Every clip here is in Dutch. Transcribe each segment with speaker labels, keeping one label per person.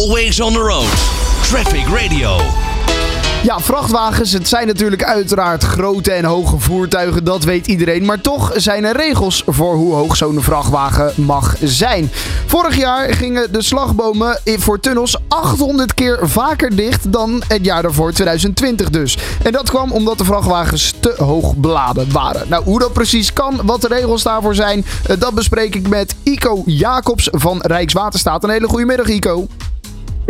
Speaker 1: Always on the road. Traffic Radio.
Speaker 2: Ja, vrachtwagens, het zijn natuurlijk uiteraard grote en hoge voertuigen, dat weet iedereen. Maar toch zijn er regels voor hoe hoog zo'n vrachtwagen mag zijn. Vorig jaar gingen de slagbomen voor tunnels 800 keer vaker dicht dan het jaar daarvoor, 2020 dus. En dat kwam omdat de vrachtwagens te hoog beladen waren. Nou, hoe dat precies kan, wat de regels daarvoor zijn, eh, dat bespreek ik met Ico Jacobs van Rijkswaterstaat. Een hele goede middag, Ico.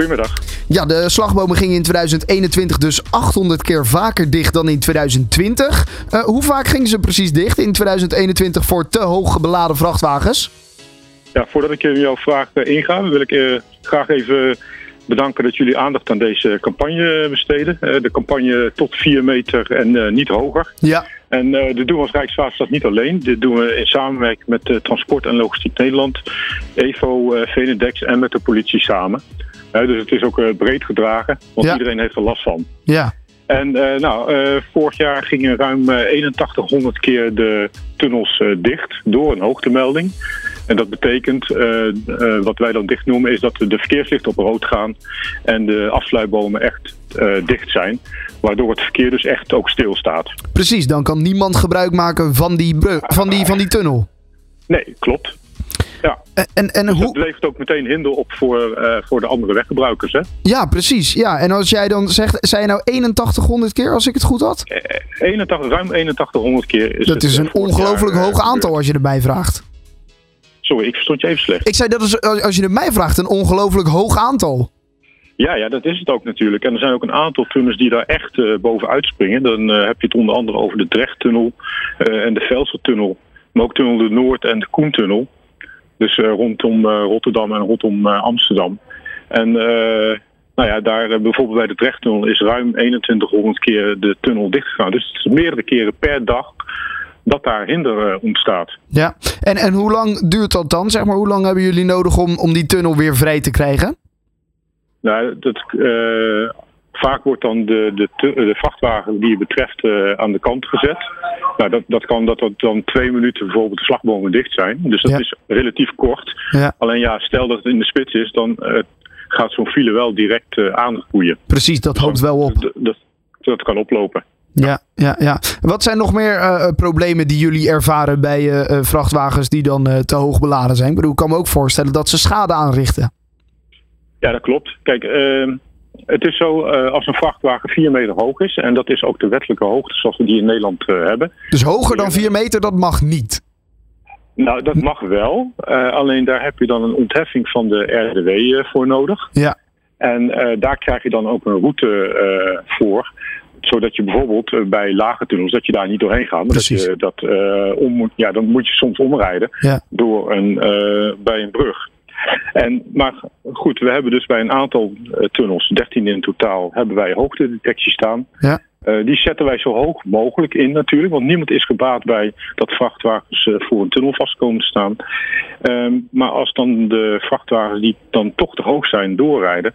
Speaker 3: Goedemiddag.
Speaker 2: Ja, de slagbomen gingen in 2021 dus 800 keer vaker dicht dan in 2020. Uh, hoe vaak gingen ze precies dicht in 2021 voor te hoog beladen vrachtwagens?
Speaker 3: Ja, voordat ik in jouw vraag uh, inga, wil ik uh, graag even bedanken dat jullie aandacht aan deze campagne besteden. de campagne tot 4 meter en niet hoger.
Speaker 2: Ja.
Speaker 3: En uh, dit doen we als Rijkswaterstaat niet alleen. Dit doen we in samenwerking met uh, Transport en Logistiek Nederland, EVO, uh, Venedex en met de politie samen dus het is ook eh, breed gedragen, want iedereen heeft er last van.
Speaker 2: Ja.
Speaker 3: En nou, vorig jaar gingen ruim 8100 keer de tunnels dicht door een hoogtemelding. En dat betekent, wat wij dan dicht noemen, is dat de verkeerslichten op rood gaan en de afsluitbomen echt dicht zijn. Waardoor het verkeer dus echt ook stilstaat.
Speaker 2: Precies, dan kan niemand gebruik maken van die, van die, van die tunnel.
Speaker 3: Nee, klopt. Ja.
Speaker 2: En, en
Speaker 3: dus
Speaker 2: hoe...
Speaker 3: dat levert ook meteen hinder op voor, uh, voor de andere weggebruikers, hè?
Speaker 2: Ja, precies. Ja, en als jij dan zegt, zei je nou 8100 keer als ik het goed had?
Speaker 3: Uh, 81, ruim 8100 keer. Is
Speaker 2: dat
Speaker 3: het,
Speaker 2: is een ongelooflijk hoog aantal als je erbij vraagt.
Speaker 3: Sorry, ik verstond je even slecht.
Speaker 2: Ik zei dat is, als je er mij vraagt, een ongelooflijk hoog aantal.
Speaker 3: Ja, ja, dat is het ook natuurlijk. En er zijn ook een aantal tunnels die daar echt uh, bovenuit springen. Dan uh, heb je het onder andere over de Drechttunnel uh, en de Velsertunnel. Maar ook tunnel de Noord- en de Koentunnel. Dus rondom Rotterdam en rondom Amsterdam. En nou ja, daar bijvoorbeeld bij de Drechttunnel is ruim 2100 keer de tunnel dichtgegaan. Dus het is meerdere keren per dag dat daar hinder ontstaat.
Speaker 2: Ja, en, en hoe lang duurt dat dan? Zeg maar, hoe lang hebben jullie nodig om, om die tunnel weer vrij te krijgen?
Speaker 3: Nou, dat, vaak wordt dan de, de, de vrachtwagen die je betreft uh, aan de kant gezet. Nou, dat, dat kan dat dat dan twee minuten bijvoorbeeld de slagbomen dicht zijn. Dus dat
Speaker 2: Ja.
Speaker 3: is relatief kort.
Speaker 2: Ja.
Speaker 3: Alleen ja, stel dat het in de spits is, dan uh, gaat zo'n file wel direct aangroeien.
Speaker 2: Precies, dat hoopt wel op.
Speaker 3: Dat, dat, dat kan oplopen.
Speaker 2: Ja, ja, ja. Wat zijn nog meer uh, problemen die jullie ervaren bij uh, vrachtwagens die dan uh, te hoog beladen zijn? Ik bedoel, ik kan me ook voorstellen dat ze schade aanrichten.
Speaker 3: Ja, dat klopt. Kijk, ehm, het is zo, als een vrachtwagen 4 meter hoog is, en dat is ook de wettelijke hoogte zoals we die in Nederland hebben.
Speaker 2: Dus hoger dan 4 meter, dat mag niet?
Speaker 3: Nou, dat mag wel. Alleen daar heb je dan een ontheffing van de RDW voor nodig.
Speaker 2: Ja.
Speaker 3: En daar krijg je dan ook een route voor zodat je bijvoorbeeld bij lage tunnels, dat je daar niet doorheen gaat. Maar
Speaker 2: Precies.
Speaker 3: dat je dat uh, om moet, ja, dan moet je soms omrijden
Speaker 2: ja.
Speaker 3: door een, uh, bij een brug. En, maar goed, we hebben dus bij een aantal tunnels, 13 in totaal, hebben wij hoogtedetectie staan.
Speaker 2: Ja.
Speaker 3: Uh, die zetten wij zo hoog mogelijk in natuurlijk, want niemand is gebaat bij dat vrachtwagens uh, voor een tunnel vast komen te staan. Um, maar als dan de vrachtwagens die dan toch te hoog zijn doorrijden,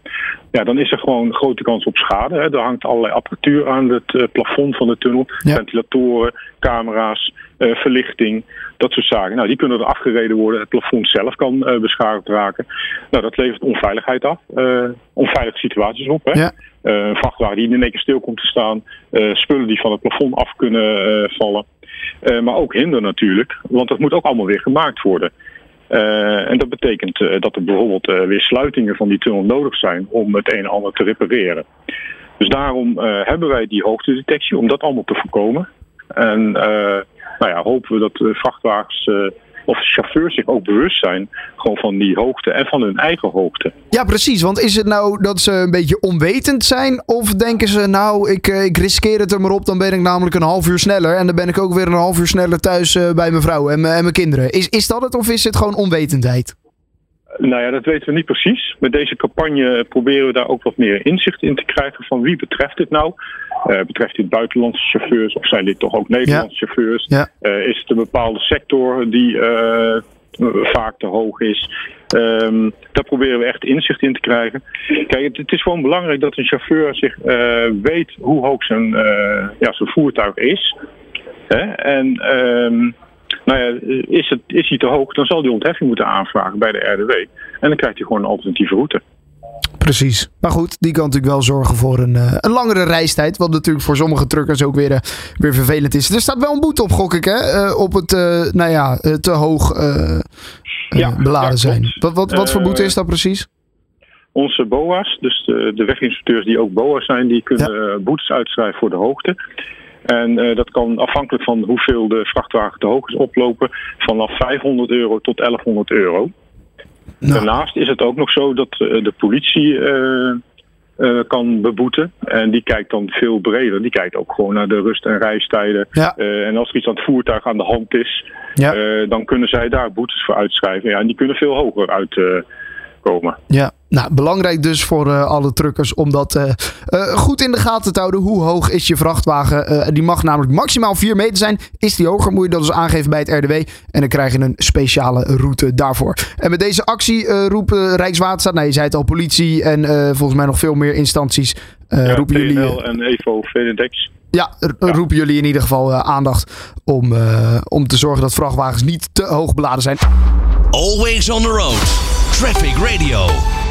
Speaker 3: ja, dan is er gewoon een grote kans op schade. Hè. Er hangt allerlei apparatuur aan het uh, plafond van de tunnel,
Speaker 2: Ja.
Speaker 3: ventilatoren, camera's, uh, verlichting, dat soort zaken. Nou, die kunnen er afgereden worden. Het plafond zelf kan uh, beschadigd raken. Nou, dat levert onveiligheid af, uh, onveilige situaties op. Hè.
Speaker 2: Ja.
Speaker 3: Een vrachtwagen die in één keer stil komt te staan, spullen die van het plafond af kunnen vallen. Maar ook hinder natuurlijk, want dat moet ook allemaal weer gemaakt worden. Uh, en dat betekent uh, dat er bijvoorbeeld uh, weer sluitingen van die tunnel nodig zijn om het een en ander te repareren. Dus daarom hebben wij die hoogtedetectie om dat allemaal te voorkomen. En nou ja, hopen we dat vrachtwagens uh, of chauffeurs zich ook bewust zijn gewoon van die hoogte en van hun eigen hoogte.
Speaker 2: Ja, precies. Want is het nou dat ze een beetje onwetend zijn? Of denken ze, nou, ik, uh, ik riskeer het er maar op, dan ben ik namelijk een half uur sneller. En dan ben ik ook weer een half uur sneller thuis uh, bij mijn vrouw en, en mijn kinderen. Is, is dat het of is het gewoon onwetendheid?
Speaker 3: Nou ja, dat weten we niet precies. Met deze campagne proberen we daar ook wat meer inzicht in te krijgen van wie betreft dit nou. Uh, betreft dit buitenlandse chauffeurs of zijn dit toch ook Nederlandse
Speaker 2: ja.
Speaker 3: chauffeurs?
Speaker 2: Ja.
Speaker 3: Uh, is het een bepaalde sector die uh, vaak te hoog is? Um, daar proberen we echt inzicht in te krijgen. Kijk, het, het is gewoon belangrijk dat een chauffeur zich weet hoe hoog zijn, ja, zijn voertuig is. Hè? En um, nou ja, is, het, is hij te hoog, dan zal hij ontheffing moeten aanvragen bij de RDW. En dan krijgt hij gewoon een alternatieve route.
Speaker 2: Precies. Maar goed, die kan natuurlijk wel zorgen voor een, uh, een langere reistijd. Wat natuurlijk voor sommige truckers ook weer, uh, weer vervelend is. Er staat wel een boete op, gok ik, hè? Uh, op het, nou ja, te hoog ja, beladen ja, zijn. Wat, wat, wat voor boete is dat precies?
Speaker 3: Onze BOA's, dus de, de weginspecteurs die ook BOA's zijn, die kunnen boetes uitschrijven voor de hoogte. En uh, dat kan afhankelijk van hoeveel de vrachtwagen te hoog is oplopen, vanaf 500 euro tot 1100 euro. Nou. Daarnaast is het ook nog zo dat uh, de politie uh, kan beboeten. En die kijkt dan veel breder. Die kijkt ook gewoon naar de rust- en reistijden. Ja. en als er iets aan het voertuig aan de hand is, ja. dan kunnen zij daar boetes voor uitschrijven. Ja, en die kunnen veel hoger uit komen.
Speaker 2: Ja, nou, belangrijk dus voor uh, alle truckers om dat uh, uh, goed in de gaten te houden. Hoe hoog is je vrachtwagen? die mag namelijk maximaal 4 meter zijn. Is die hoger, moet je dat dus aangeven bij het RDW. En dan krijg je een speciale route daarvoor. En met deze actie roepen Rijkswaterstaat, nou je zei het al, politie en volgens mij nog veel meer instanties.
Speaker 3: Ja, roepen PNL jullie, en Evo Venedex.
Speaker 2: Ja, ja, roepen jullie in ieder geval aandacht om, om te zorgen dat vrachtwagens niet te hoog beladen zijn.
Speaker 1: Always on the road. Traffic Radio.